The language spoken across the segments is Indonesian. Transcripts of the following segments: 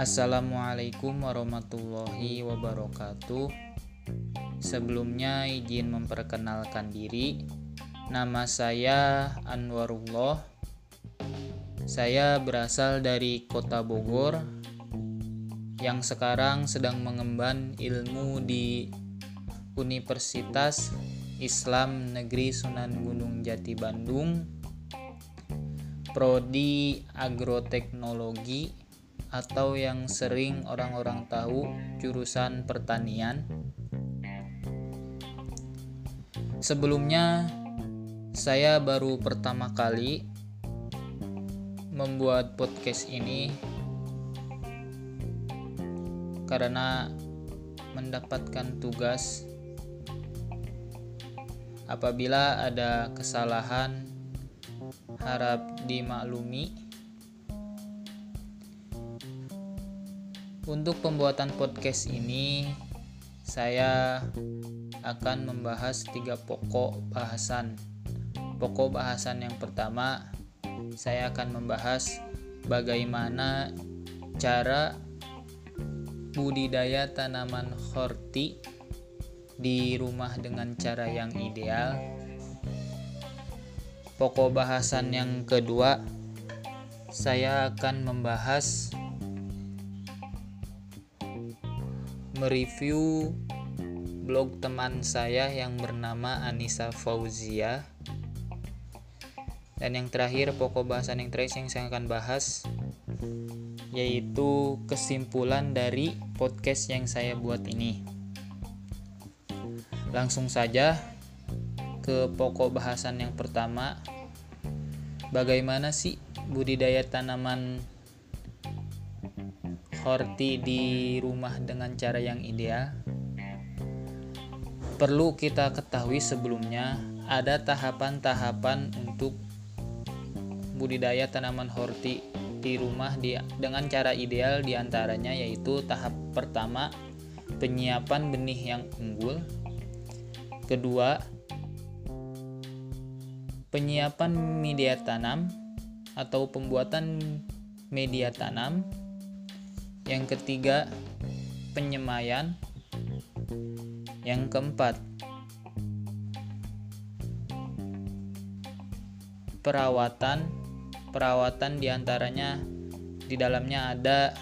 Assalamualaikum warahmatullahi wabarakatuh. Sebelumnya izin memperkenalkan diri. Nama saya Anwarullah. Saya berasal dari Kota Bogor yang sekarang sedang mengemban ilmu di Universitas Islam Negeri Sunan Gunung Jati Bandung Prodi Agroteknologi atau yang sering orang-orang tahu jurusan pertanian. Sebelumnya saya baru pertama kali membuat podcast ini karena mendapatkan tugas apabila ada kesalahan harap dimaklumi Untuk pembuatan podcast ini, saya akan membahas tiga pokok bahasan. Pokok bahasan yang pertama, saya akan membahas bagaimana cara budidaya tanaman horti di rumah dengan cara yang ideal. Pokok bahasan yang kedua, saya akan membahas mereview blog teman saya yang bernama Anissa Fauzia. Dan yang terakhir pokok bahasan yang terakhir yang saya akan bahas yaitu kesimpulan dari podcast yang saya buat ini. Langsung saja ke pokok bahasan yang pertama. Bagaimana sih budidaya tanaman horti di rumah dengan cara yang ideal? Perlu kita ketahui sebelumnya ada tahapan-tahapan untuk budidaya tanaman horti di rumah di, dengan cara ideal di antaranya yaitu tahap pertama penyiapan benih yang unggul kedua penyiapan media tanam atau pembuatan media tanam yang ketiga, penyemayan. Yang keempat, perawatan. Perawatan di antaranya di dalamnya ada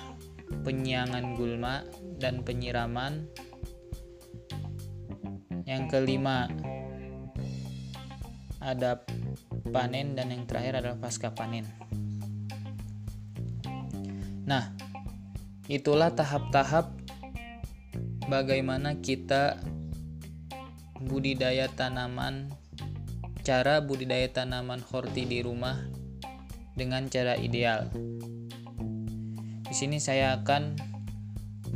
penyiangan gulma dan penyiraman. Yang kelima, ada panen dan yang terakhir adalah pasca panen. Nah, itulah tahap-tahap bagaimana kita budidaya tanaman cara budidaya tanaman horti di rumah dengan cara ideal. Di sini saya akan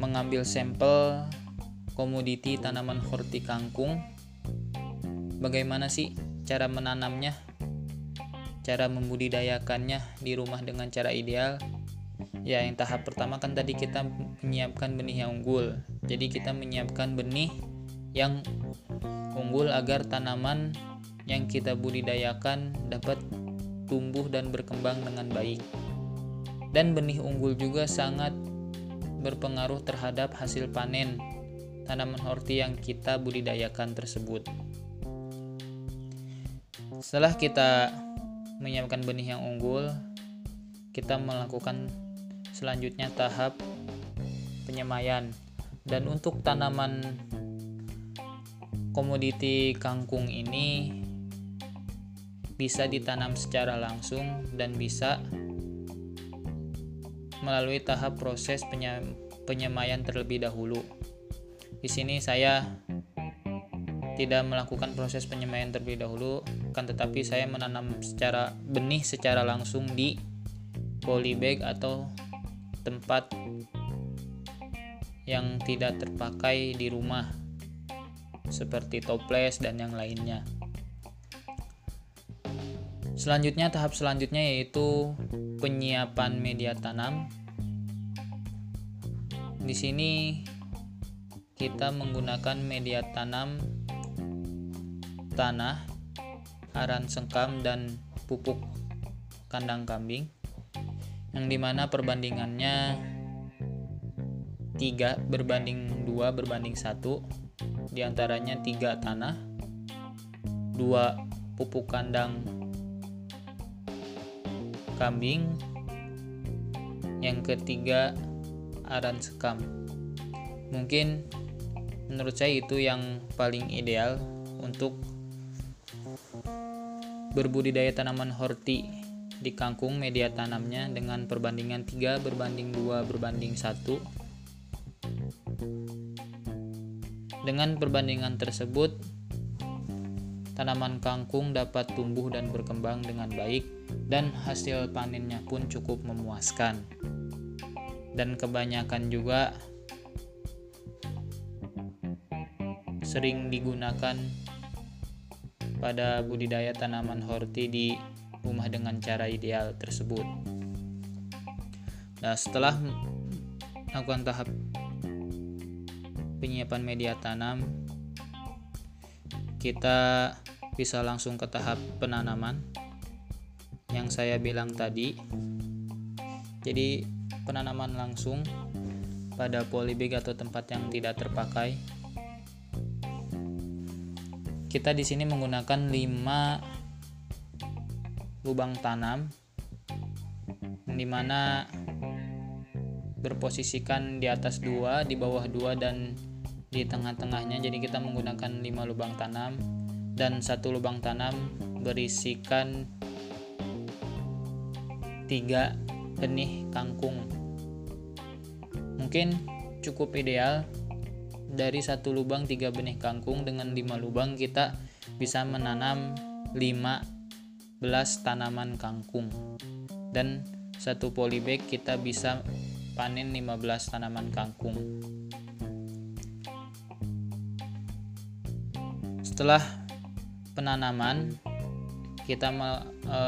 mengambil sampel komoditi tanaman horti kangkung. Bagaimana sih cara menanamnya? Cara membudidayakannya di rumah dengan cara ideal? Ya, yang tahap pertama kan tadi kita menyiapkan benih yang unggul. Jadi kita menyiapkan benih yang unggul agar tanaman yang kita budidayakan dapat tumbuh dan berkembang dengan baik. Dan benih unggul juga sangat berpengaruh terhadap hasil panen tanaman horti yang kita budidayakan tersebut. Setelah kita menyiapkan benih yang unggul, kita melakukan selanjutnya tahap penyemaian dan untuk tanaman komoditi kangkung ini bisa ditanam secara langsung dan bisa melalui tahap proses penyemaian terlebih dahulu. Di sini saya tidak melakukan proses penyemaian terlebih dahulu, kan tetapi saya menanam secara benih secara langsung di polybag atau tempat yang tidak terpakai di rumah seperti toples dan yang lainnya. Selanjutnya tahap selanjutnya yaitu penyiapan media tanam. Di sini kita menggunakan media tanam tanah, aran sengkam dan pupuk kandang kambing yang di mana perbandingannya tiga berbanding dua berbanding satu di antaranya tiga tanah dua pupuk kandang kambing yang ketiga aran sekam. Mungkin menurut saya itu yang paling ideal untuk berbudidaya tanaman horti di kangkung media tanamnya dengan perbandingan 3 berbanding 2 berbanding 1 dengan perbandingan tersebut tanaman kangkung dapat tumbuh dan berkembang dengan baik dan hasil panennya pun cukup memuaskan. Dan kebanyakan juga sering digunakan pada budidaya tanaman horti di rumah dengan cara ideal tersebut. Nah, setelah melakukan tahap penyiapan media tanam, kita bisa langsung ke tahap penanaman yang saya bilang tadi. Jadi, penanaman langsung pada polybag atau tempat yang tidak terpakai. Kita di sini menggunakan 5 lubang tanam di mana berposisikan di atas dua, di bawah dua dan di tengah-tengahnya. Jadi kita menggunakan 5 lubang tanam dan satu lubang tanam berisikan tiga benih kangkung. Mungkin cukup ideal dari satu lubang tiga benih kangkung dengan lima lubang kita bisa menanam 15 tanaman kangkung. Dan satu polybag kita bisa panen 15 tanaman kangkung. Setelah penanaman kita e,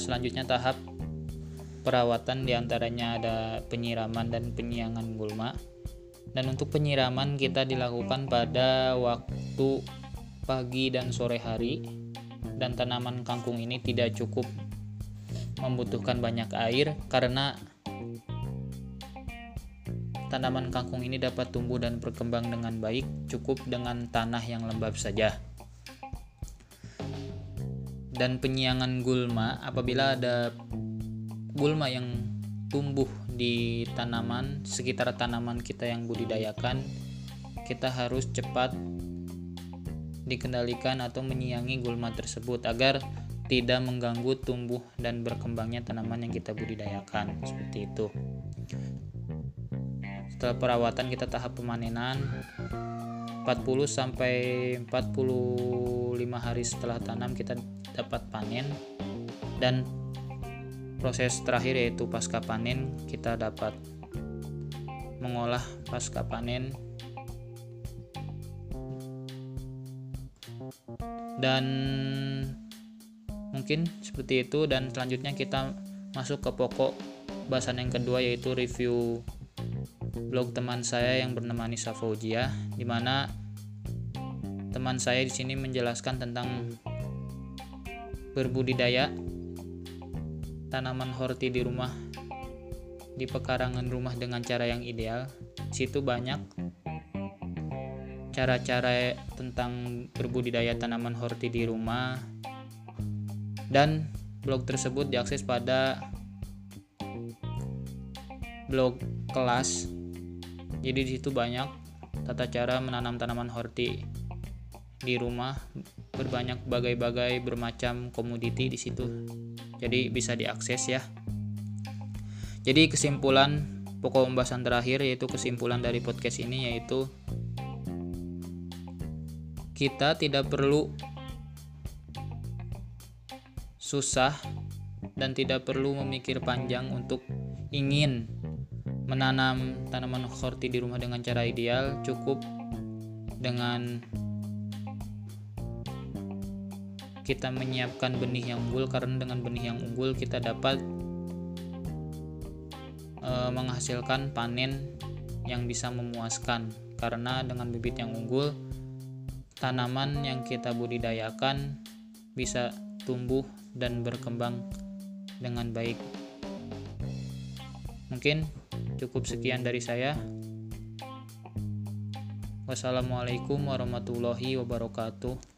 selanjutnya tahap perawatan di antaranya ada penyiraman dan penyiangan gulma. Dan untuk penyiraman kita dilakukan pada waktu pagi dan sore hari dan tanaman kangkung ini tidak cukup membutuhkan banyak air karena tanaman kangkung ini dapat tumbuh dan berkembang dengan baik cukup dengan tanah yang lembab saja. Dan penyiangan gulma apabila ada gulma yang tumbuh di tanaman sekitar tanaman kita yang budidayakan kita harus cepat dikendalikan atau menyiangi gulma tersebut agar tidak mengganggu tumbuh dan berkembangnya tanaman yang kita budidayakan. Seperti itu. Setelah perawatan kita tahap pemanenan. 40 sampai 45 hari setelah tanam kita dapat panen. Dan proses terakhir yaitu pasca panen kita dapat mengolah pasca panen dan mungkin seperti itu dan selanjutnya kita masuk ke pokok bahasan yang kedua yaitu review blog teman saya yang bernama Nisa Faujia di mana teman saya di sini menjelaskan tentang berbudidaya tanaman horti di rumah di pekarangan rumah dengan cara yang ideal. situ banyak cara-cara tentang berbudidaya tanaman horti di rumah. Dan blog tersebut diakses pada blog kelas. Jadi di situ banyak tata cara menanam tanaman horti di rumah. Berbanyak bagai-bagai bermacam komoditi di situ. Jadi bisa diakses ya. Jadi kesimpulan pokok pembahasan terakhir yaitu kesimpulan dari podcast ini yaitu kita tidak perlu susah dan tidak perlu memikir panjang untuk ingin menanam tanaman horti di rumah dengan cara ideal cukup dengan kita menyiapkan benih yang unggul karena dengan benih yang unggul kita dapat e, menghasilkan panen yang bisa memuaskan. Karena dengan bibit yang unggul tanaman yang kita budidayakan bisa tumbuh dan berkembang dengan baik. Mungkin cukup sekian dari saya. Wassalamualaikum warahmatullahi wabarakatuh.